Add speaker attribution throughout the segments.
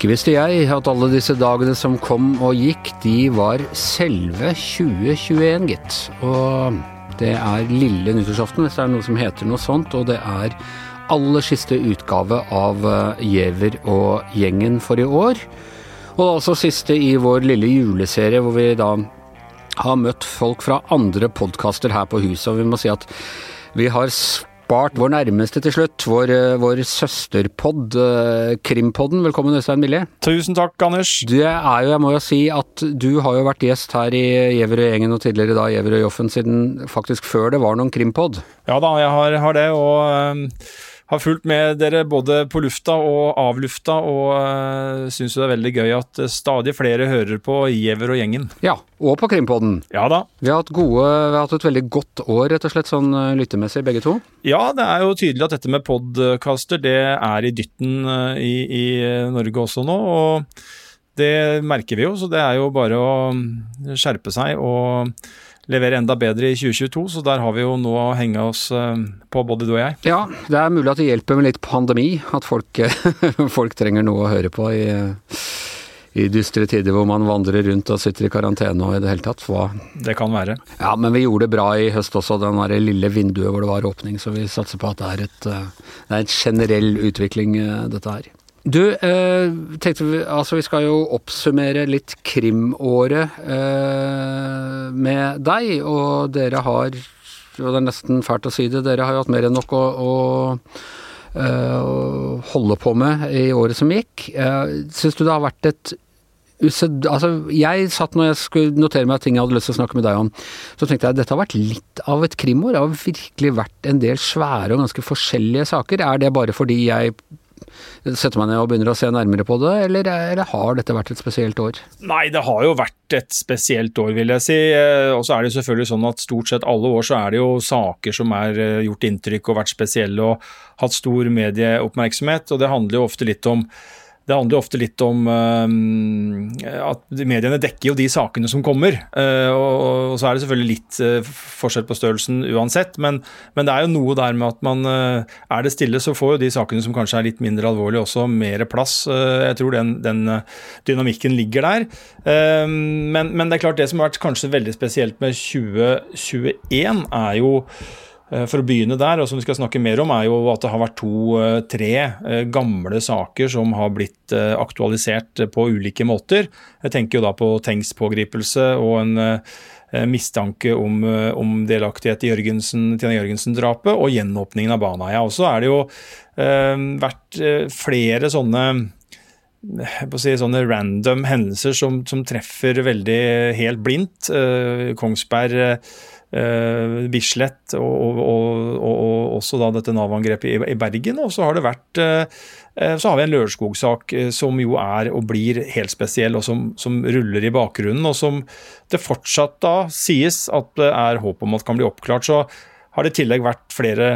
Speaker 1: Ikke visste jeg at alle disse dagene som kom og gikk, de var selve 2021, gitt. Og det er lille nyttårsaften, hvis det er noe som heter noe sånt, og det er aller siste utgave av Gjever Giæver og gjengen for i år. Og altså siste i vår lille juleserie, hvor vi da har møtt folk fra andre podkaster her på huset, og vi må si at vi har spart vår nærmeste til slutt, vår, eh, vår søsterpod, eh, Krimpodden. Velkommen, Øystein Millie.
Speaker 2: Tusen takk, Anders.
Speaker 1: Du er jo, jeg må jo si at du har jo vært gjest her i Gjeverøy-gjengen og tidligere da Gjeverøy-Joffen siden faktisk før det var noen krimpod.
Speaker 2: Ja da, jeg har, har det, og uh, har fulgt med dere både på lufta og av lufta, og uh, syns det er veldig gøy at stadig flere hører på Giæver og gjengen.
Speaker 1: Ja, og på Krimpodden.
Speaker 2: Ja da.
Speaker 1: Vi har hatt gode, vi har hatt et veldig godt år, rett og slett, sånn uh, lyttemessig, begge to.
Speaker 2: Ja, det er jo tydelig at dette med podcaster, det er i dytten i, i Norge også nå. og det merker vi jo, så det er jo bare å skjerpe seg og levere enda bedre i 2022, så der har vi jo noe å henge oss eh, på, både du og jeg.
Speaker 1: Ja, det er mulig at det hjelper med litt pandemi, at folk, folk trenger noe å høre på i, i dystre tider hvor man vandrer rundt og sitter i karantene og i det hele tatt. Hva?
Speaker 2: Det kan være.
Speaker 1: Ja, men vi gjorde det bra i høst også, den det lille vinduet hvor det var åpning, så vi satser på at det er et, eh, det er en generell utvikling, eh, dette her. Du, eh, tenkte vi, altså vi skal jo oppsummere litt krimåret eh, med deg, og dere har, og det er nesten fælt å si det, dere har jo hatt mer enn nok å, å, eh, holde på med i året som gikk. Eh, Syns du det har vært et. Altså, jeg satt når jeg skulle notere meg ting jeg hadde lyst til å snakke med deg om, så tenkte jeg at dette har vært litt av et krimår. Det har virkelig vært en del svære og ganske forskjellige saker. Er det bare fordi jeg setter meg ned og begynner å se nærmere på det, eller, eller, har dette vært et spesielt år?
Speaker 2: Nei, det har jo vært et spesielt år, vil jeg si. Og så er det selvfølgelig sånn at stort sett alle år så er det jo saker som er gjort inntrykk og vært spesielle og hatt stor medieoppmerksomhet, og det handler jo ofte litt om det handler ofte litt om uh, at mediene dekker jo de sakene som kommer. Uh, og, så er det selvfølgelig litt uh, forskjell på størrelsen uansett, men, men, det er jo noe der med at man Er det stille, så får jo de sakene som kanskje er litt mindre alvorlige, også mer plass. jeg tror den, den dynamikken ligger der. Men, men, det er klart, det som har vært kanskje veldig spesielt med 2021, er jo Eh, for å begynne der, og som vi skal snakke mer om, er jo at det har vært to-tre eh, gamle saker som har blitt aktualisert på ulike måter. Jeg tenker jo da på Tengs pågripelse og en mistanke om, om delaktighet i Jørgensen, Tina Jørgensen-drapet, og gjenåpningen av Baneheia. Og så er det jo eh, vært flere sånne si, sånne random hendelser som, som treffer veldig helt blindt. Eh, Kongsberg Uh, Bislett og, og, og, og, også da dette Nav-angrepet i, i, Bergen. Og så har det vært uh, så har vi en Lørenskog-sak uh, som jo er og blir helt spesiell, og som, som, ruller i bakgrunnen, og som det fortsatt da sies at det er håp om at kan bli oppklart. Så har det i tillegg vært flere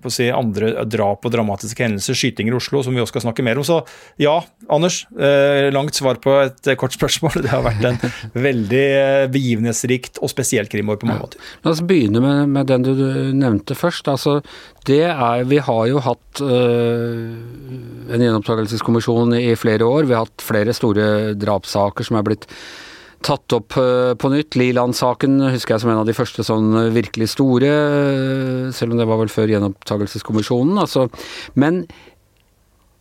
Speaker 2: på å si, andre drap og dramatiske hendelser, skytinger i Oslo, som vi også skal snakke mer om. Så ja, Anders. Uh, langt svar på et uh, kort spørsmål. Det har vært en veldig begivenhetsrikt og spesielt krimår på mange måter.
Speaker 1: La oss begynne med, med den du, nevnte først. Altså, det er, vi har jo hatt en gjenopptakelseskommisjon i flere år. Vi har hatt flere store drapssaker som er blitt tatt opp eh, på nytt. Liland-saken husker jeg som en av de første sånn eh, virkelig store, eh, selv om det var vel før gjenopptakelseskommisjonen. Altså. Men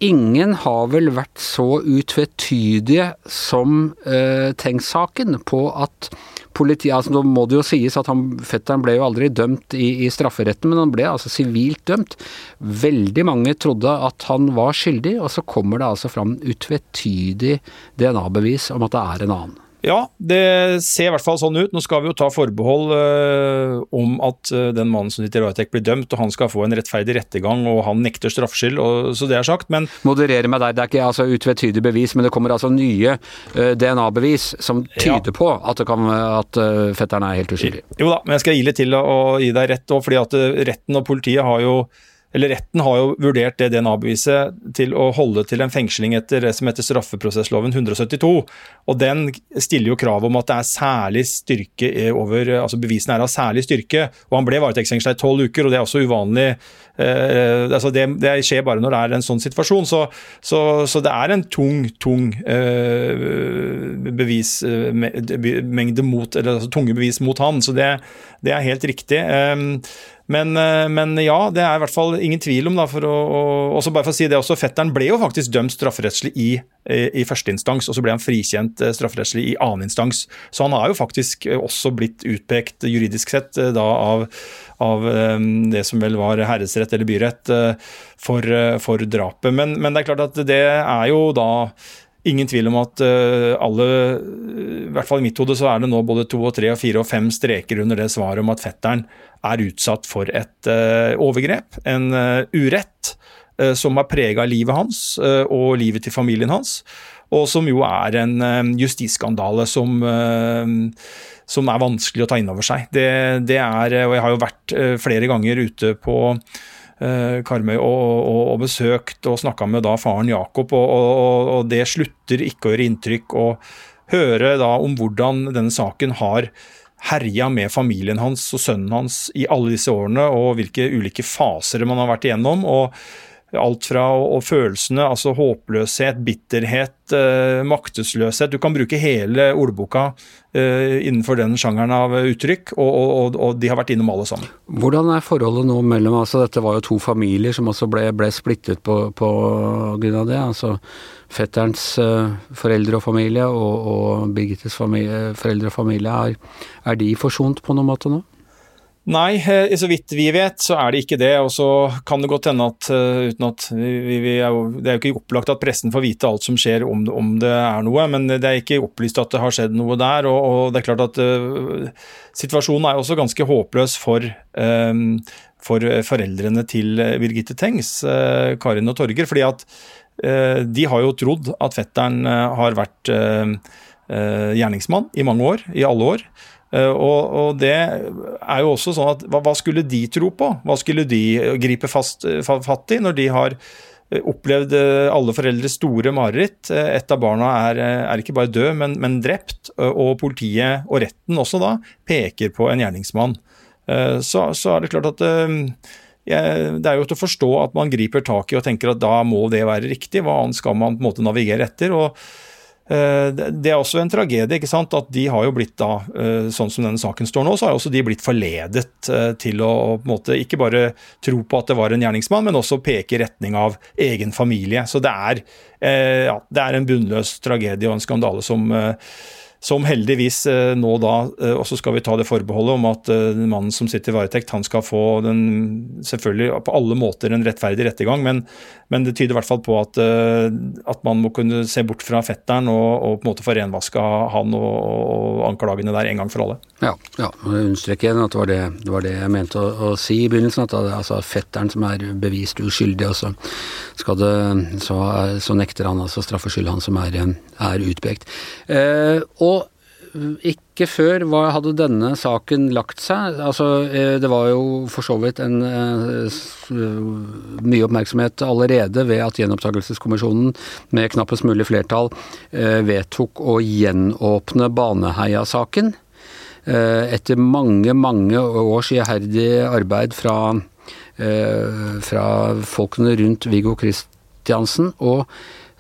Speaker 1: ingen har vel vært så utvetydige som uh, Tengs-saken på at politiet altså Nå må det jo sies at han, fetteren ble jo aldri dømt i, i, strafferetten, men han ble altså sivilt dømt. Veldig mange trodde at han var skyldig, og så kommer det altså fram utvetydig DNA-bevis om at det er en annen.
Speaker 2: Ja, det ser i hvert fall sånn ut. Nå skal vi jo ta forbehold øh, om at øh, den mannen som sitter i varetekt blir dømt, og han skal få en rettferdig rettergang, og han nekter straffskyld, så det er sagt, men
Speaker 1: Moderere meg der, det er ikke altså utvetydig bevis, men det kommer altså nye øh, DNA-bevis som tyder ja. på at, kan, at fetteren er helt uskyldig.
Speaker 2: Jo da, men jeg skal litt til å gi deg rett òg, fordi at retten og politiet har jo eller Retten har jo vurdert det DNA-beviset til å holde til en fengsling etter det som heter straffeprosessloven 172. Og Den stiller jo krav om at det er særlig styrke over altså Bevisene er av særlig styrke. og Han ble varetektsfengsla i tolv uker, og det er også uvanlig. Eh, altså det, det, skjer bare når det er en sånn situasjon. Så, så, så det er en tung, tung eh, bevismengde eh, mot, eller altså tunge bevis mot han. Så det, det er helt riktig. Eh, men, eh, men, ja, det er i hvert fall ingen tvil om, da, for å, også bare for å si det også, fetteren ble jo faktisk dømt strafferettslig i, i første instans, og så ble han frikjent eh, strafferettslig i annen instans. Så han har jo faktisk også blitt utpekt juridisk sett eh, da av, av det som vel var herresrett eller byrett for, for drapet. Men, men det er klart at det er jo da ingen tvil om at alle, i hvert fall i mitt hode, så er det nå både to og tre og fire og fem streker under det svaret om at fetteren er utsatt for et uh, overgrep, en uh, urett, som har prega livet hans og livet til familien hans. Og som jo er en justisskandale som, som er vanskelig å ta inn over seg. Det, det, er, og Jeg har jo vært flere ganger ute på Karmøy og, og, og, besøkt og snakka med da faren Jakob, og, og, det slutter ikke å gjøre inntrykk å høre da om hvordan denne saken har herja med familien hans og sønnen hans i alle disse årene, og hvilke ulike faser man har vært igjennom. og Alt fra og følelsene, altså håpløshet, bitterhet, eh, maktesløshet. Du kan bruke hele ordboka eh, innenfor den sjangeren av uttrykk, og, og, og, de har vært innom alle sammen.
Speaker 1: Hvordan er forholdet nå mellom altså Dette var jo to familier som også ble, ble splittet på, på grunn av det. altså fetterens uh, foreldre og familie og, og Birgittes familie, foreldre og familie, er, er de forsont på noen måte nå?
Speaker 2: Nei, eh, så vidt vi vet så er det ikke det. Og så kan det godt hende at uh, uten at vi, vi er jo, Det er jo ikke opplagt at pressen får vite alt som skjer om, om, det er noe, men det er ikke opplyst at det har skjedd noe der. Og, og det er klart at uh, situasjonen er også ganske håpløs for, um, for foreldrene til Birgitte Tengs, Karin og Torger. fordi at Eh, de har jo trodd at fetteren eh, har vært eh, gjerningsmann i mange år, i alle år. Og, og, det er jo også sånn at hva, hva, skulle de tro på? Hva skulle de gripe fast, fatt i når de har opplevd alle foreldres store mareritt? Et av barna er, er ikke bare død, men, men, drept. Og politiet, og retten også da, peker på en gjerningsmann. Så, så er det klart at det er jo til å forstå at man griper tak i og tenker at da må det være riktig. Hva annet skal man på en måte navigere etter? og eh, det er også en tragedie ikke sant, at de har jo blitt da, eh, sånn som denne saken står nå, så har også de blitt forledet eh, til å på en måte ikke bare tro på at det var en gjerningsmann, men også peke i retning av egen familie. Så det er, ja, det er en bunnløs tragedie og en skandale som som heldigvis eh, nå da, også og så skal vi ta det forbeholdet om at eh, mannen som sitter i varetekt, han skal få den selvfølgelig på alle måter en rettferdig rettergang, men, men det tyder i hvert fall på at, at, man må kunne se bort fra fetteren og, og på en måte få renvaska han og, og, anklagene der en gang for alle.
Speaker 1: Ja, ja jeg understreker igjen at det var det, det var det, jeg mente å, å, si i begynnelsen, at altså fetteren som er bevist uskyldig, og så, det, så, så nekter han altså straffskyld, han som er, er utpekt. Eh, og ikke før var, hadde denne saken lagt seg. Altså, eh, det var jo for så vidt en uh, mye oppmerksomhet allerede ved at Gjenopptakelseskommisjonen med knappest mulig flertall vedtok å gjenåpne Baneheia-saken. Etter mange, mange års iherdig arbeid fra, fra folkene rundt Viggo Kristiansen. og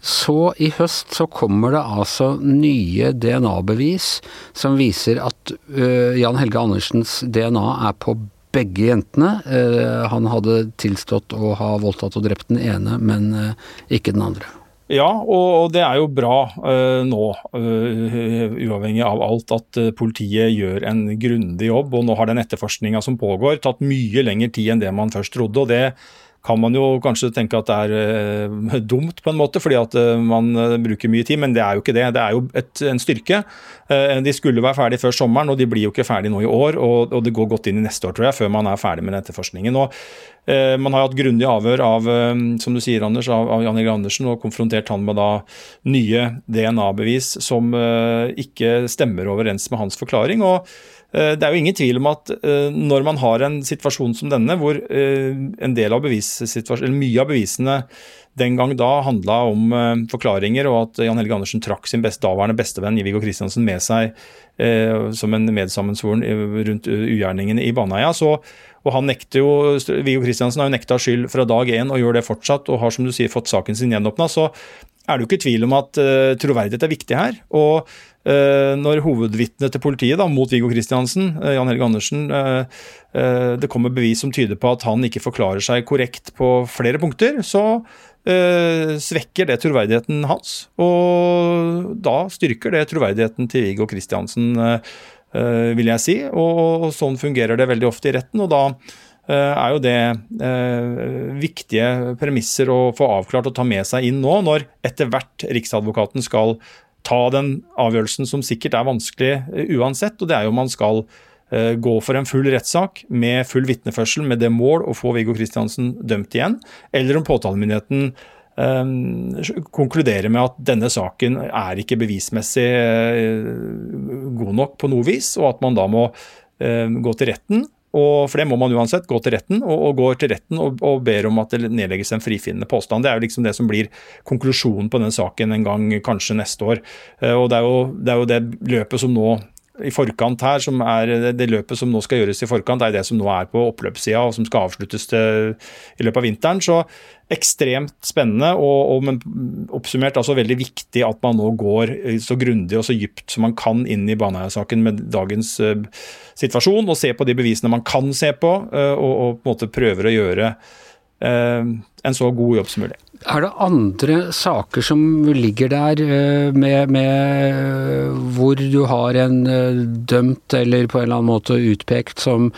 Speaker 1: så i høst så kommer det altså nye DNA-bevis som viser at uh, Jan Helge Andersens DNA er på begge jentene. Uh, han hadde tilstått å ha voldtatt og drept den ene, men uh, ikke den andre.
Speaker 2: Ja, og det er jo bra uh, nå, uh, uavhengig av alt, at uh, politiet gjør en grundig jobb. Og nå har den etterforskninga som pågår, tatt mye lengre tid enn det man først trodde. og det kan man jo kanskje tenke at det er uh, dumt, på en måte, fordi at uh, man uh, bruker mye tid, men det er jo ikke det. Det er jo et, en styrke. de skulle være ferdig før sommeren, og de blir jo ikke ferdig nå i år. Og, og, det går godt inn i neste år, tror jeg, før man er ferdig med etterforskningen. Og, man har hatt grundig avhør av som du sier, Anders, av, av Jan Egil Andersen og konfrontert han med da nye DNA-bevis som ikke stemmer overens med hans forklaring. og det er jo ingen tvil om at når man har en situasjon som denne, hvor en del av eller mye av bevisene den gang da handla om forklaringer, og at Jan Helge Andersen trakk sin best, daværende bestevenn Viggo Kristiansen med seg som en medsammensvoren rundt ugjerningene i Baneheia, så og han nekter jo, Viggo Kristiansen har jo nekta skyld fra dag én og gjør det fortsatt, og har som du sier fått saken sin gjenåpna. Så er det jo ikke tvil om at uh, troverdighet er viktig her. Og uh, når hovedvitnet til politiet da, mot Viggo Kristiansen, uh, Jan Helge Andersen, det kommer bevis som tyder på at han ikke forklarer seg korrekt på flere punkter, så svekker det troverdigheten hans. Og da styrker det troverdigheten til Viggo Kristiansen. Vil jeg si. Og, sånn fungerer det veldig ofte i retten. og da er jo det eh, viktige premisser å få avklart og ta med seg inn nå, når etter hvert Riksadvokaten skal ta den avgjørelsen som sikkert er vanskelig uansett, og det er jo om man skal gå for en full rettssak med full vitneførsel med det mål å få Viggo Kristiansen dømt igjen, eller om påtalemyndigheten Ehm, konkluderer med at denne saken er ikke bevismessig eh, god nok på noe vis, og at man da må gå til retten. Og for det må man uansett gå til retten, og, og går til retten og, og, ber om at det nedlegges en frifinnende påstand. Det er jo liksom det som blir konklusjonen på den saken en gang kanskje neste år. Eh, og det er jo det, er jo det løpet som nå i forkant her, som er det løpet som nå skal gjøres i forkant, er det som nå er på oppløpssida og som skal avsluttes til, i løpet av vinteren. Så ekstremt spennende og, og oppsummert altså veldig viktig at man nå går så grundig og så dypt som man kan inn i Baneheia-saken med dagens uh, situasjon, og se på de bevisene man kan se på, uh, og, og, på en måte prøver å gjøre en så god jobb som mulig.
Speaker 1: Er det andre saker som ligger der eh, med, med, hvor du har en eh, dømt eller på en eller annen måte utpekt som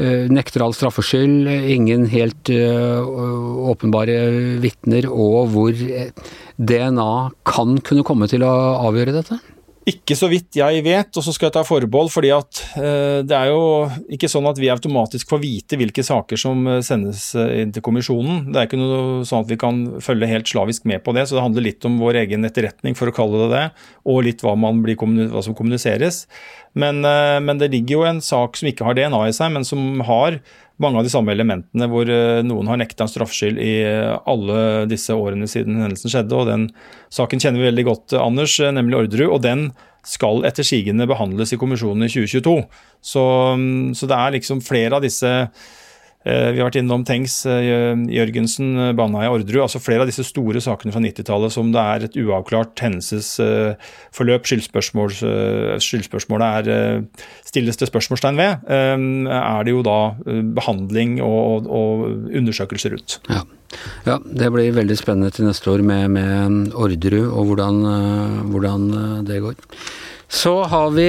Speaker 1: eh, nekter all straffskyld, ingen helt åpenbare vitner, og hvor DNA kan kunne komme til å avgjøre dette?
Speaker 2: Ikke så vidt jeg vet, og så skal jeg ta forbehold, fordi at eh, det er jo ikke sånn at vi automatisk får vite hvilke saker som eh, sendes eh, inn til kommisjonen. Det er ikke noe sånn at vi kan følge helt slavisk med på det, så det handler litt om vår egen etterretning, for å kalle det det, og litt hva, hva som kommuniseres. Men, eh, men, det ligger jo en sak som ikke har DNA i seg, men som har mange av de samme elementene, hvor eh, noen har nekta straffskyld i eh, alle disse årene siden hendelsen skjedde. og Den saken kjenner vi veldig godt, Anders, nemlig Orderud. og den skal etter sigende behandles i kommisjonen i 2022. Så, mm, så det er liksom flere av disse Eh, vi har vært innom Tengs, eh, Jørgensen, eh, Baneheia, Orderud. Altså flere av disse store sakene fra 90-tallet som det er et uavklart hendelsesforløp. Skyldspørsmål, skyldspørsmålet er stilles det spørsmålstegn ved. Er det jo da behandling og, og undersøkelser rundt.
Speaker 1: Ja. ja. det blir veldig spennende til neste år med, med Orderud og hvordan, hvordan det går. Så har vi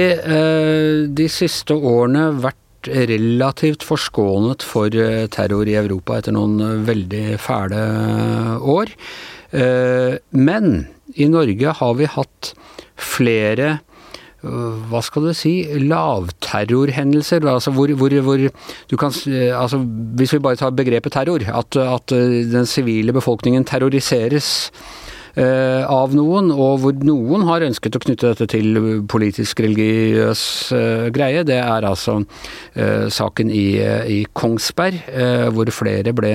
Speaker 1: de siste årene vært relativt forskånet for eh, terror i Europa etter noen eh, veldig fæle eh, år. Men i Norge har vi hatt flere hva skal du si, lavterrorhendelser. Altså hvor, hvor, hvor du kan altså Hvis vi bare tar begrepet terror, at, at den sivile befolkningen terroriseres Eh, av noen, og hvor noen har ønsket å knytte dette til politisk-religiøs eh, greie. Det er altså eh, saken i, i Kongsberg, hvor flere ble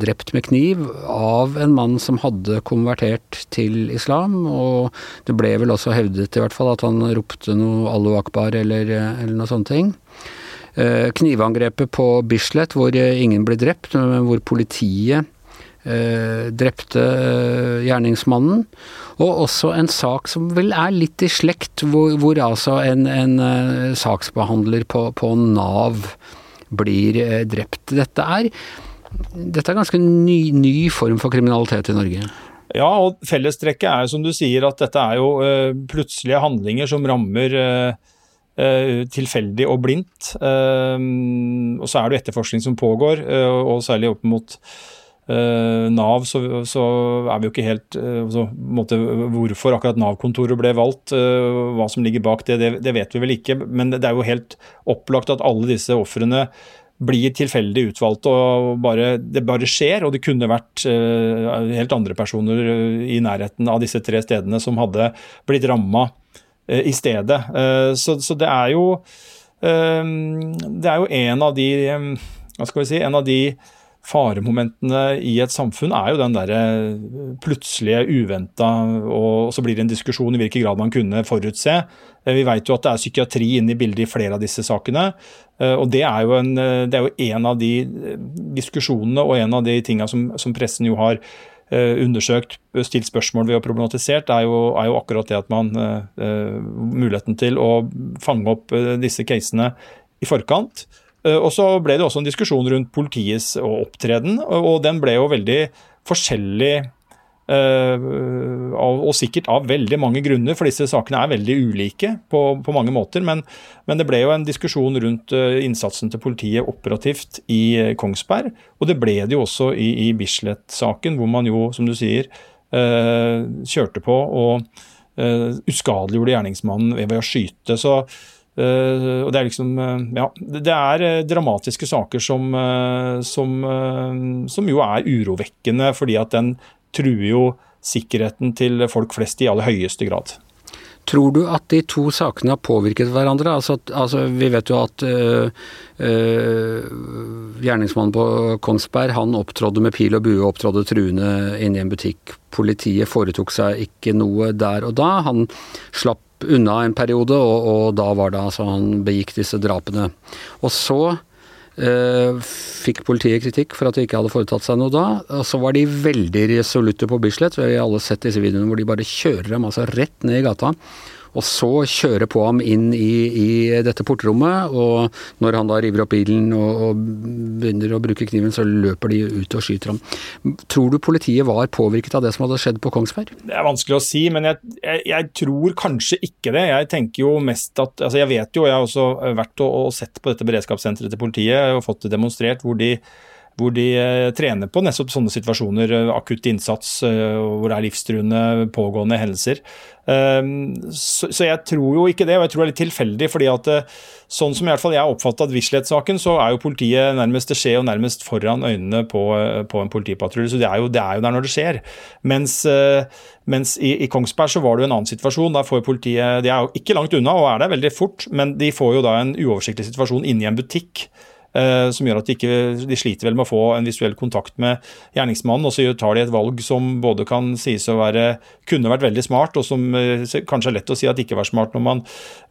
Speaker 1: drept med kniv av en mann som hadde konvertert til islam, og det ble vel også hevdet i hvert fall at han ropte noe Allahu akbar eller, eller noe sånne ting. Knivangrepet på Bislett, hvor ingen ble drept, men hvor politiet Eh, drepte eh, gjerningsmannen. Og også en sak som vel er litt i slekt, hvor, hvor altså en, en uh, saksbehandler på, på, Nav blir drept. Dette er, dette er ganske ny, ny form for kriminalitet i Norge.
Speaker 2: Ja, og fellestrekket er som du sier at dette er jo plutselige handlinger som rammer tilfeldig og blindt. og så er det etterforskning som pågår, og særlig opp mot Nav, så, så, er vi jo ikke helt uh, så, måte, Hvorfor akkurat Nav-kontoret ble valgt, uh, hva som ligger bak det, det, det, vet vi vel ikke. Men det er jo helt opplagt at alle disse ofrene blir tilfeldig utvalgt. og bare, Det bare skjer, og det kunne vært helt andre personer i nærheten av disse tre stedene som hadde blitt ramma i stedet. Så, så, det er jo Det er jo en av de hva skal vi si, en av de faremomentene i et samfunn er jo den derre plutselige, uventa, og så blir det en diskusjon i hvilken grad man kunne forutse. Eh, vi vet jo at det er psykiatri inne i bildet i flere av disse sakene. Eh, og det er jo en, eh, er jo en av de diskusjonene og en av de tinga som, som, pressen jo har undersøkt, stilt spørsmål ved og problematisert, er jo, er jo akkurat det at man Muligheten til å fange opp disse casene i forkant. Eh, og så ble det også en diskusjon rundt politiets opptreden, og den ble jo veldig forskjellig. Uh, og, sikkert av veldig mange grunner, for disse sakene er veldig ulike på, på mange måter. Men, men, det ble jo en diskusjon rundt uh, innsatsen til politiet operativt i Kongsberg. Og det ble det jo også i, i Bislett-saken, hvor man jo, som du sier, kjørte på og uskadeliggjorde gjerningsmannen ved, å skyte. Så og det er liksom uh, Ja, det er uh, dramatiske saker som, som, som, jo er urovekkende, fordi at den truer jo sikkerheten til folk flest i aller høyeste grad.
Speaker 1: Tror du at de to sakene har påvirket hverandre? Altså, altså Vi vet jo at gjerningsmannen på Kongsberg han opptrådde med pil og bue og opptrådde truende inne i en butikk. Politiet foretok seg ikke noe der og da. Han slapp unna en periode, og, og, da var det altså han begikk disse drapene. Og så eh, fikk politiet kritikk for at de ikke hadde foretatt seg noe da. Og så var de veldig resolutte på Bislett. Vi har alle sett disse videoene hvor de bare kjører dem altså rett ned i gata og så kjøre på ham inn i, i, dette portrommet. Og når han da river opp bilen og, og, begynner å bruke kniven, så løper de ut og skyter ham. Tror du politiet var påvirket av det som hadde skjedd på Kongsberg?
Speaker 2: Det er vanskelig å si, men jeg, jeg, jeg tror kanskje ikke det. Jeg tenker jo mest at altså Jeg vet jo, jeg har også vært og, og sett på dette beredskapssenteret til politiet og fått det demonstrert, hvor de hvor de eh, trener på nettopp sånne situasjoner, eh, akutt innsats, eh, hvor det er livstruende, pågående hendelser. Ehm, så jeg tror jo ikke det, og jeg tror det er litt tilfeldig. fordi at sånn som i hvert fall jeg har oppfattet Bislett-saken, så er jo politiet nærmest det skjer jo nærmest foran øynene på, på en politipatrulje. Så det er, jo, det er, jo, der når det skjer. Mens, mens i, i, Kongsberg så var det jo en annen situasjon. Der får politiet De er jo ikke langt unna og er der veldig fort, men de får jo da en uoversiktlig situasjon inni en butikk. Eh, som gjør at de, ikke, de sliter vel med å få en visuell kontakt med gjerningsmannen. Og så tar de et valg som både kan sies å være kunne vært veldig smart, og som eh, kanskje er lett å si at ikke var smart når man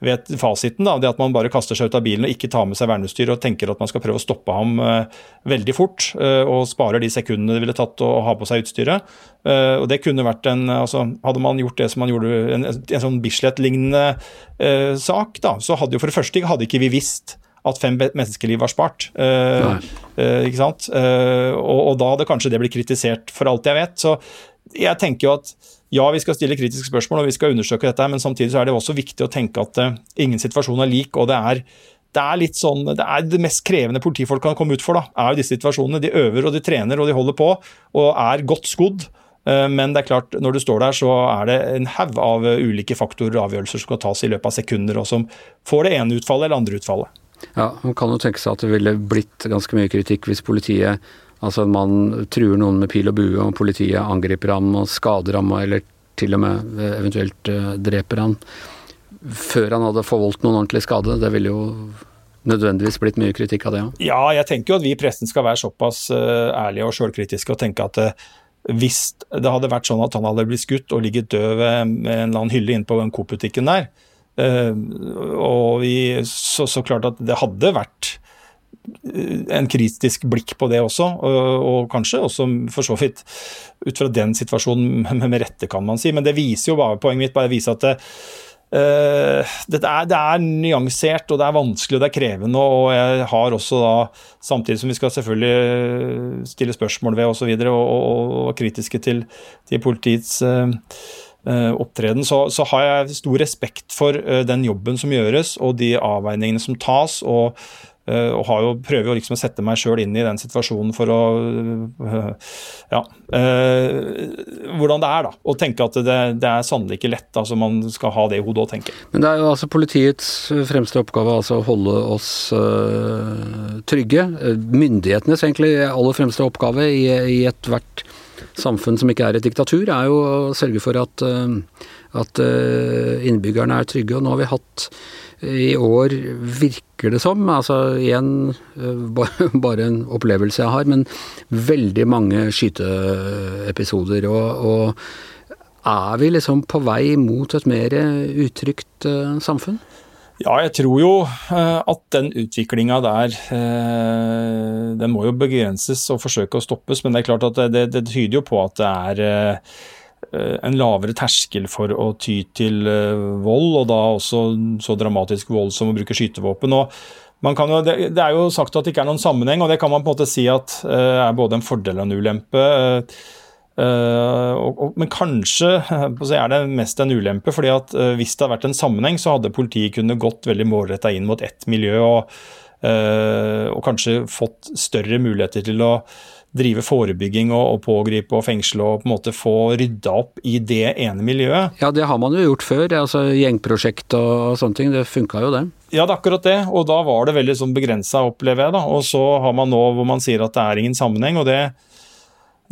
Speaker 2: vet fasiten. Da, det at man bare kaster seg ut av bilen og ikke tar med seg verneutstyr og tenker at man skal prøve å stoppe ham eh, veldig fort, og sparer de sekundene det ville tatt å ha på seg utstyret. og det kunne vært en, altså Hadde man gjort det som man gjorde en, en sånn Bislett-lignende sak, da, så hadde jo for det første hadde ikke vi visst at fem menneskeliv var spart. Uh, uh, ikke sant? Uh, og, og, da hadde kanskje det blitt kritisert, for alt jeg vet. Så jeg tenker jo at ja, vi skal stille kritiske spørsmål og vi skal undersøke dette, men samtidig så er det også viktig å tenke at ingen situasjon er lik. og det er det er litt sånn, det er det mest krevende politifolk kan komme ut for. da, er jo disse situasjonene. De øver og de trener og de holder på og er godt skodd. Men det er klart, når du står der, så er det en haug av ulike faktorer og avgjørelser som skal tas i løpet av sekunder, og som får det ene utfallet eller andre utfallet.
Speaker 1: Ja, Man kan jo tenke seg at det ville blitt ganske mye kritikk hvis politiet Altså en mann truer noen med pil og bue, og politiet angriper ham og skader ham, eller til og med eventuelt uh, dreper ham før han hadde forvoldt noen ordentlig skade. Det ville jo nødvendigvis blitt mye kritikk av det òg?
Speaker 2: Ja, jeg tenker jo at vi i pressen skal være såpass uh, ærlige og sjølkritiske og tenke at hvis det hadde vært sånn at han hadde blitt skutt og ligget død ved en eller annen hylle inne på Coop-butikken der, og vi, så, så, klart at det hadde vært eh, en kritisk blikk på det også, og, og kanskje også for så vidt ut fra den situasjonen med, rette, kan man si. Men det viser jo bare, poenget mitt bare viser at det, det, er, det, er, nyansert, og det er vanskelig og det er krevende. Og jeg har også da, samtidig som vi skal selvfølgelig stille spørsmål ved osv., og, og, og, og kritiske til, til politiets uh, Eh, opptreden, så, så, har jeg stor respekt for uh, den jobben som gjøres og de avveiningene som tas. og, og har jo, prøver jo liksom å sette meg sjøl inn i den situasjonen for å Ja. hvordan det er, da. Og tenke at det, det er sannelig ikke lett. altså Man skal ha det i hodet og tenke.
Speaker 1: Men det er jo altså politiets fremste oppgave altså å holde oss trygge. Myndighetenes egentlig aller fremste oppgave i, i ethvert samfunn som ikke er et diktatur, er jo å sørge for at, eh, at innbyggerne er trygge. Og nå har vi hatt i år, virker det som, altså igjen bare en opplevelse jeg har, men veldig mange skyteepisoder. og, og er vi liksom på vei mot et mer utrygt samfunn?
Speaker 2: Ja, jeg tror jo eh, at den utviklinga der eh, Den må jo begrenses og forsøke å stoppes, men det er klart at det, det tyder jo på at det er eh, en lavere terskel for å ty til vold, og da også så dramatisk vold som å bruke skytevåpen. og jo, det, er jo sagt at det ikke er noen sammenheng, og det kan man på en måte si at er både en fordel og en ulempe. Uh, og, og, men kanskje er det mest en ulempe, fordi at uh, hvis det hadde vært en sammenheng, så hadde politiet kunne gått veldig målretta inn mot ett miljø og, uh, og, kanskje fått større muligheter til å drive forebygging og, og, pågripe og fengsle og på en måte få rydda opp i det ene miljøet.
Speaker 1: Ja, det har man jo gjort før. altså Gjengprosjekt og sånne ting. Det funka jo, det.
Speaker 2: Ja, det er akkurat det. Og da var det veldig sånn begrensa, opplever jeg. da. Og så har man nå hvor man sier at det er ingen sammenheng. og det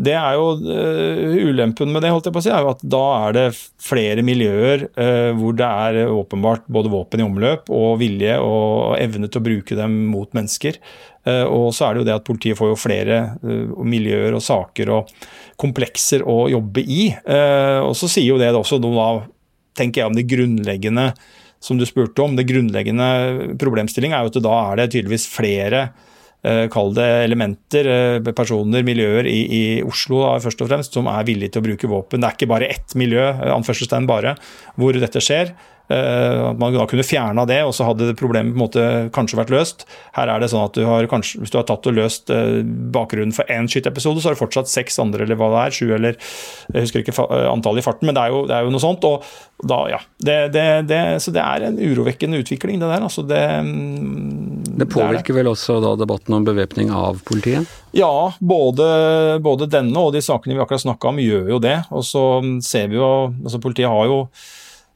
Speaker 2: det er jo uh, Ulempen med det holdt jeg på å si, er jo at da er det flere miljøer uh, hvor det er åpenbart både våpen i omløp og vilje og evne til å bruke dem mot mennesker. Uh, og så er det jo det at politiet får jo flere miljøer og saker og komplekser å jobbe i. og så sier jo det også noe da, tenker jeg, om det grunnleggende som du spurte om. Det grunnleggende problemstillinga er jo at da er det tydeligvis flere Eh, kall det elementer, eh, personer, miljøer i, i Oslo først og fremst, som er villige til å bruke våpen. Det er ikke bare ett miljø eh, anførselstegn bare, hvor dette skjer. At man da kunne fjerna det, og så hadde problemet på en måte kanskje vært løst. Her er det sånn at du har kanskje, Hvis du har tatt og løst bakgrunnen for én skyteepisode, så har du fortsatt seks andre, eller hva det er. Sju, eller Jeg husker ikke antallet i farten, men det er jo, det er jo noe sånt. og da, ja, det, det, det, Så det er en urovekkende utvikling, det der. altså det
Speaker 1: det påvirker vel også da debatten om bevæpning av politiet?
Speaker 2: Ja, både, både, denne og de sakene vi akkurat snakka om gjør jo det. Og så ser vi jo altså Politiet har jo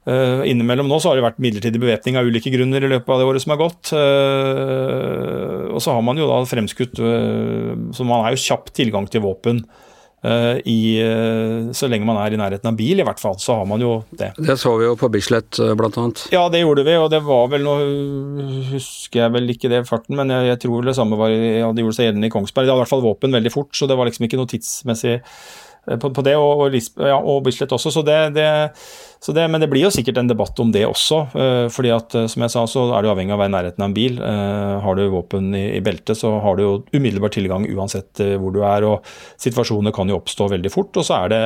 Speaker 2: Uh, innimellom nå så har det vært midlertidig bevæpning av ulike grunner i løpet av det året som er gått. Uh, og så har man jo da fremskutt uh, Så man er jo kjapp tilgang til våpen Eh, i, eh, så lenge man er i nærheten av bil, i hvert fall, så har man jo det.
Speaker 1: Det så vi jo på Bislett, eh, blant annet.
Speaker 2: Ja, det gjorde vi, og det var vel noe Husker jeg vel ikke det farten, men jeg, jeg tror det samme var, ja, det gjorde seg gjeldende i Kongsberg. Det hadde i hvert fall våpen veldig fort, så det var liksom ikke noe tidsmessig på, på det, og, og, ja, og Bislett også. Så det, det det, men det blir jo sikkert en debatt om det også. Uh, fordi at, uh, som jeg sa, så er du avhengig av å være i nærheten av en bil. Uh, har du våpen i, i, beltet, så har du jo umiddelbar tilgang uansett hvor du er. og Situasjoner kan jo oppstå veldig fort. Og så er det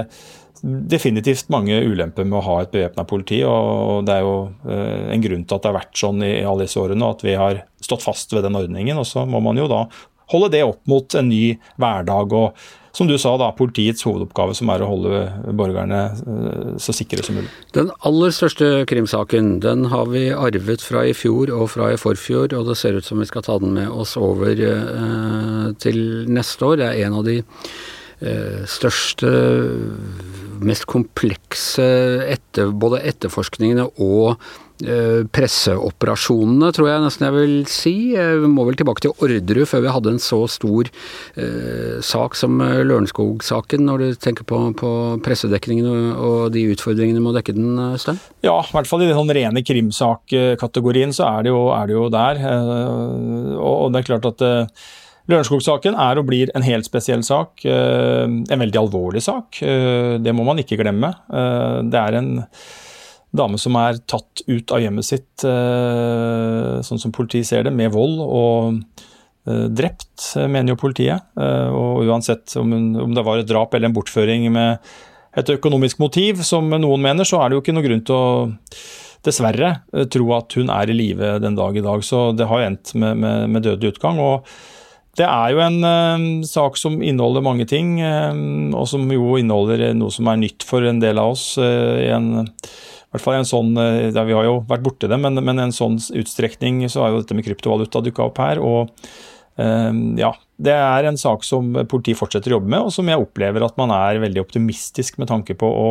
Speaker 2: definitivt mange ulemper med å ha et bevæpna politi. og Det er jo en grunn til at det har vært sånn i alle disse årene, og at vi har stått fast ved den ordningen. Og så må man jo da holde det opp mot en ny hverdag og som du sa, da, politiets hovedoppgave som er å holde borgerne eh, så sikre som mulig.
Speaker 1: Den aller største krimsaken den har vi arvet fra i fjor og fra i forfjor, og det ser ut som vi skal ta den med oss over eh, til neste år. Det er en av de eh, største, mest komplekse etter, både etterforskningene og Eh, presseoperasjonene, tror jeg nesten jeg vil si. Vi må vel tilbake til Orderud før vi hadde en så stor eh, sak som eh, Lørenskog-saken, når du tenker på, på pressedekningen og de utfordringene med å dekke den, eh, Stein?
Speaker 2: Ja, i hvert fall i den sånn rene krimsakkategorien så er det, jo, er det jo der. Og det er klart at Lørenskog-saken er og blir en helt spesiell sak. En veldig alvorlig sak. Det må man ikke glemme. Det er en dame som er tatt ut av hjemmet sitt, eh, sånn som politiet ser det, med vold og eh, drept, mener jo politiet. Eh, og uansett om, om det var et drap eller en bortføring med et økonomisk motiv, som noen mener, så er det jo ikke noe grunn til å dessverre tro at hun er i live den dag i dag. Så det har endt med, med, med dødelig utgang. og det er jo en uh, sak som inneholder mange ting, uh, og som jo inneholder noe som er nytt for en del av oss. Uh, i en hvert fall en sånn, ja, eh, Vi har jo vært borti det, men, men en sånn utstrekning så har jo dette med kryptovaluta dukka opp her. og um, ja, Det er en sak som politiet fortsetter å jobbe med, og som jeg opplever at man er veldig optimistisk med tanke på å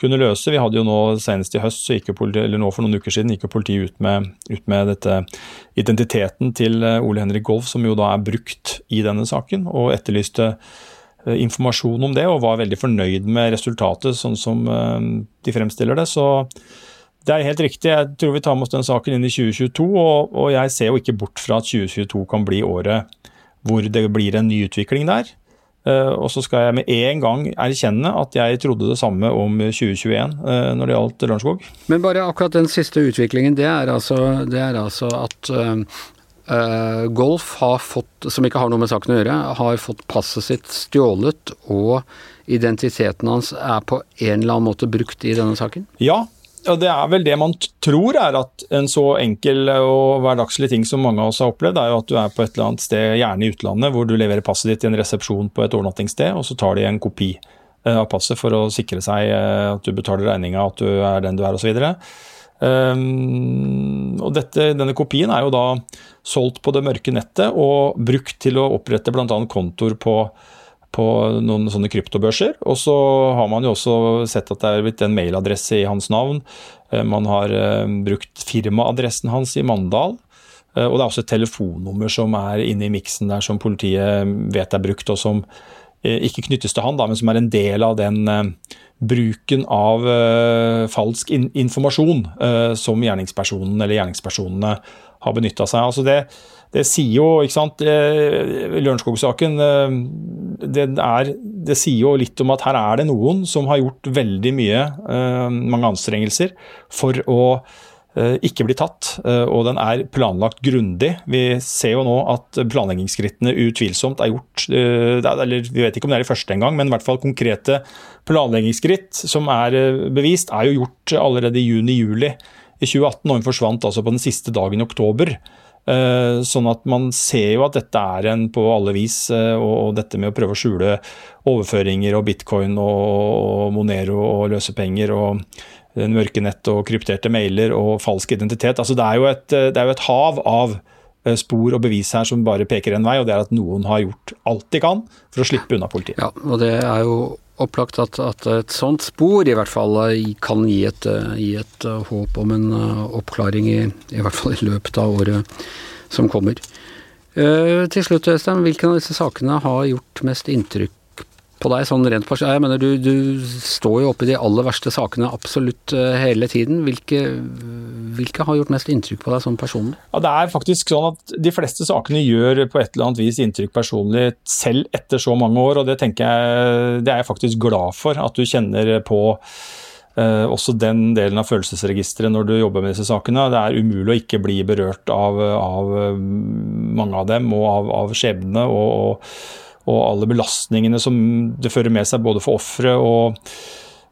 Speaker 2: kunne løse. Vi hadde jo nå Senest i høst, politiet, eller nå for noen uker siden, gikk jo politiet ut med, ut med dette identiteten til eh, Ole Henrik Golf, som jo da er brukt i denne saken, og etterlyste informasjon om det, og var veldig fornøyd med resultatet, sånn som de fremstiller det. Så det er helt riktig. Jeg tror vi tar med oss den saken inn i 2022, og, jeg ser jo ikke bort fra at 2022 kan bli året hvor det blir en ny utvikling der. Uh, og så skal jeg med en gang erkjenne at jeg trodde det samme om 2021 uh, når det gjaldt Lørenskog.
Speaker 1: Men bare akkurat den siste utviklingen, det er altså, det er altså at uh, Golf har fått, som ikke har noe med saken å gjøre, har fått passet sitt stjålet, og identiteten hans er på en eller annen måte brukt i denne saken?
Speaker 2: Ja, og Det er vel det man tror er at en så enkel og hverdagslig ting som mange av oss har opplevd, er jo at du er på et eller annet sted, gjerne i utlandet, hvor du leverer passet ditt i en resepsjon på et overnattingssted, og så tar de en kopi eh, av passet for å sikre seg eh, at du betaler regninga, at du er den du er osv. Ehm, og dette, denne kopien er jo da solgt på det mørke nettet og brukt til å opprette bl.a. kontoer på på noen sånne kryptobørser. Og så har man jo også sett at det er blitt en mailadresse i hans navn. Eh, man har eh, brukt firmaadressen hans i Mandal. Eh, og det er også et telefonnummer som er inne i miksen der som politiet vet er brukt, og som ikke knyttes til han, da, men som er en del av den bruken av falsk informasjon som gjerningspersonen eller gjerningspersonene har benytta seg av. Altså det, det sier jo, ikke sant eh, Lørenskog-saken eh, det, det, sier jo litt om at her er det noen som har gjort veldig mye, eh, mange anstrengelser, for å ikke blir tatt. Og den er planlagt grundig. Vi ser jo nå at planleggingsskrittene utvilsomt er gjort eller Vi vet ikke om det er de første engang, men i hvert fall konkrete planleggingsskritt som er bevist, er jo gjort allerede i juni-juli i 2018, og hun forsvant altså på den siste dagen i oktober. Eh, sånn at man ser jo at dette er en på alle vis, eh, og dette med å prøve å skjule overføringer og bitcoin og Monero og løsepenger og mørke nett og krypterte mailer og falsk identitet. Altså det, er jo et, det er jo et hav av eh, spor og bevis her som bare peker en vei, og det er at noen har gjort alt de kan for å slippe unna politiet.
Speaker 1: Ja, og det er jo opplagt at, at, et sånt spor i hvert fall kan gi et, gi et håp om en oppklaring, i, i, hvert fall i løpet av året som kommer. Til slutt, Øystein, hvilken av disse sakene har gjort mest inntrykk på deg sånn rent Jeg mener, du, du står jo oppe i de aller verste sakene absolutt uh, hele tiden. Hvilke, hvilke, har gjort mest inntrykk på deg sånn personlig?
Speaker 2: Ja, det er faktisk sånn at De fleste sakene gjør på et eller annet vis inntrykk personlig selv etter så mange år, og det jeg, det er jeg faktisk glad for. At du kjenner på uh, også den delen av følelsesregisteret når du jobber med disse sakene. Det er umulig å ikke bli berørt av, av mange av dem og av, av skjebnene. og, og og alle belastningene som det fører med seg både for ofre og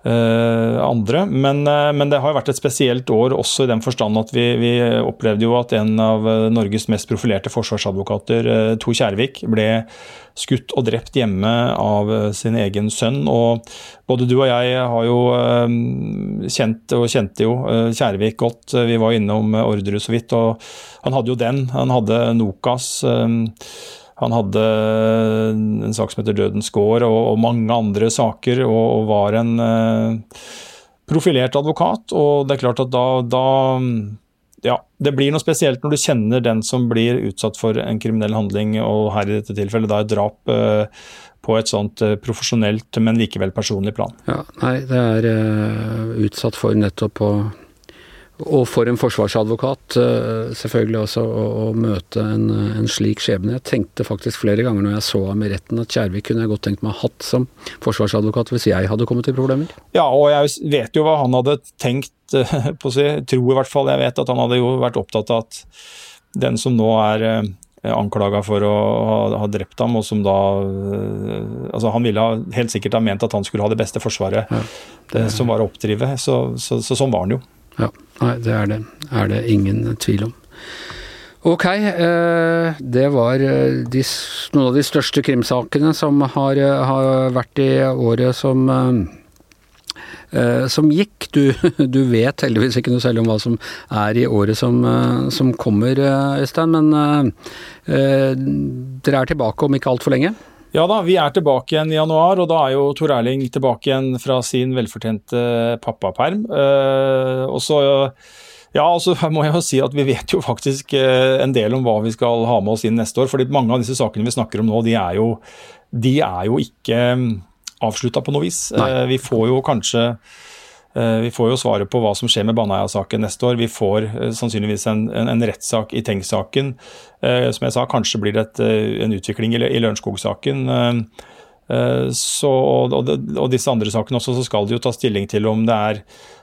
Speaker 2: uh, andre. Men, uh, men, det har vært et spesielt år også i den forstand at vi, vi opplevde jo at en av eh, Norges mest profilerte forsvarsadvokater, uh, Tor Kjærvik, ble skutt og drept hjemme av sin egen sønn. og Både du og jeg har jo kjent og kjente jo Kjærvik godt. Vi var innom Orderud så vidt, og han hadde jo den. Han hadde Nokas. Han hadde en sak som heter Dødens gård, og, og mange andre saker, og, og var en eh, profilert advokat. Og det er klart at da, da ja, det blir noe spesielt når du kjenner den som blir utsatt for en kriminell handling, og her i dette tilfellet da et drap eh, på et sånt eh, profesjonelt, men likevel personlig plan.
Speaker 1: Ja, nei, det er uh, utsatt for nettopp å og for en forsvarsadvokat eh, selvfølgelig også å, å møte en, en, slik skjebne. Jeg tenkte faktisk flere ganger når jeg så ham i retten at Kjærvik kunne jeg godt tenkt meg hatt som forsvarsadvokat hvis jeg hadde kommet i problemer.
Speaker 2: Ja, og jeg vet jo hva han hadde tenkt eh, på å si, tror i hvert fall jeg vet at han hadde jo vært opptatt av at den som nå er eh, anklaga for å ha, ha, drept ham, og som da Altså, han ville ha, helt sikkert ha ment at han skulle ha det beste forsvaret, ja, det, som var å oppdrive. Så, så, så, sånn var han jo.
Speaker 1: Ja, nei, det er det. Er det ingen tvil om. Ok, eh, det var eh, de, noen av de største krimsakene som har, eh, har vært i året som som gikk. Du, du, vet heldigvis ikke noe selv om hva som er i året som, som kommer, Øystein. Men uh, dere er tilbake om ikke altfor lenge?
Speaker 2: Ja da, vi er tilbake igjen i januar, og da er jo Tor Erling tilbake igjen fra sin velfortjente pappaperm. Uh, og så Ja, altså her må jeg jo si at Vi vet jo faktisk eh, en del om hva vi skal ha med oss inn neste år. fordi Mange av disse sakene vi snakker om nå, de er jo, de er jo ikke mm, avslutta på noe vis. Nei. Eh, vi får jo kanskje vi får jo svaret på hva som skjer med Baneheia-saken neste år. Vi får sannsynligvis en, en, en rettssak i Tengs-saken. Som jeg sa, kanskje blir det et, en utvikling i, i Lørenskog-saken. Så, og, og, disse andre sakene også, så skal de jo ta stilling til om det er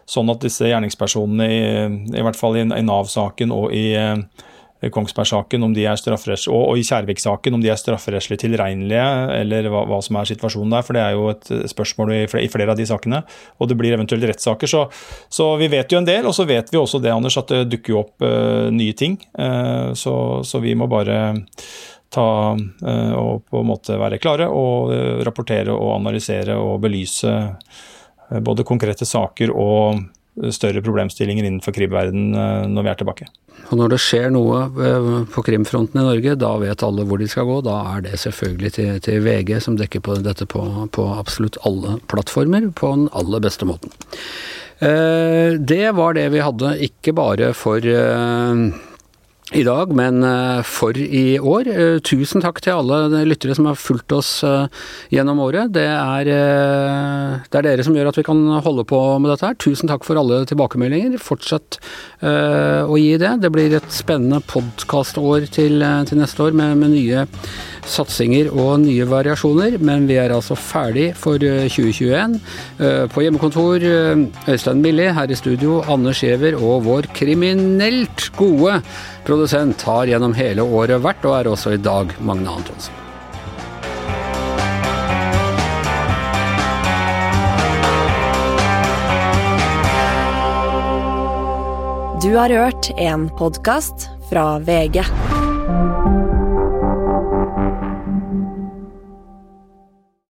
Speaker 2: sånn at disse gjerningspersonene, i, i hvert fall i, i Nav-saken og i Kongsberg-saken, om de er og, og i Kjærvik-saken, om de er strafferettslig tilregnelige, eller hva, hva, som er situasjonen der. For det er jo et spørsmål i flere, i flere av de sakene. Og det blir eventuelt rettssaker. Så, så, vi vet jo en del. Og så vet vi også det, Anders, at det dukker opp uh, nye ting. Uh, så, så, vi må bare ta uh, og på en måte være klare og rapportere og analysere og belyse Eh, både konkrete saker og større problemstillinger innenfor krimverden eh, når vi er tilbake.
Speaker 1: Og Når det skjer noe eh, på krimfronten i Norge, da vet alle hvor de skal gå. Da er det selvfølgelig til, til VG, som dekker på dette på, på, absolutt alle plattformer på den aller beste måten. Det var det vi hadde, ikke bare for i dag, men eh, for i år. Eh, tusen takk til alle lyttere som har fulgt oss eh, gjennom året. Det er, det er, dere som gjør at vi kan holde på med dette her. Tusen takk for alle tilbakemeldinger. Fortsett å gi det. Det blir et spennende podkastår til, til neste år med, med nye satsinger og nye variasjoner, men vi er altså ferdig for 2021. Eh, eh, på hjemmekontor eh, Øystein Milli, her i studio Anne Skjever og vår kriminelt gode produsent har gjennom hele året vært, og er også i dag, Magne Antonsen.
Speaker 3: Du har hørt en podkast fra VG.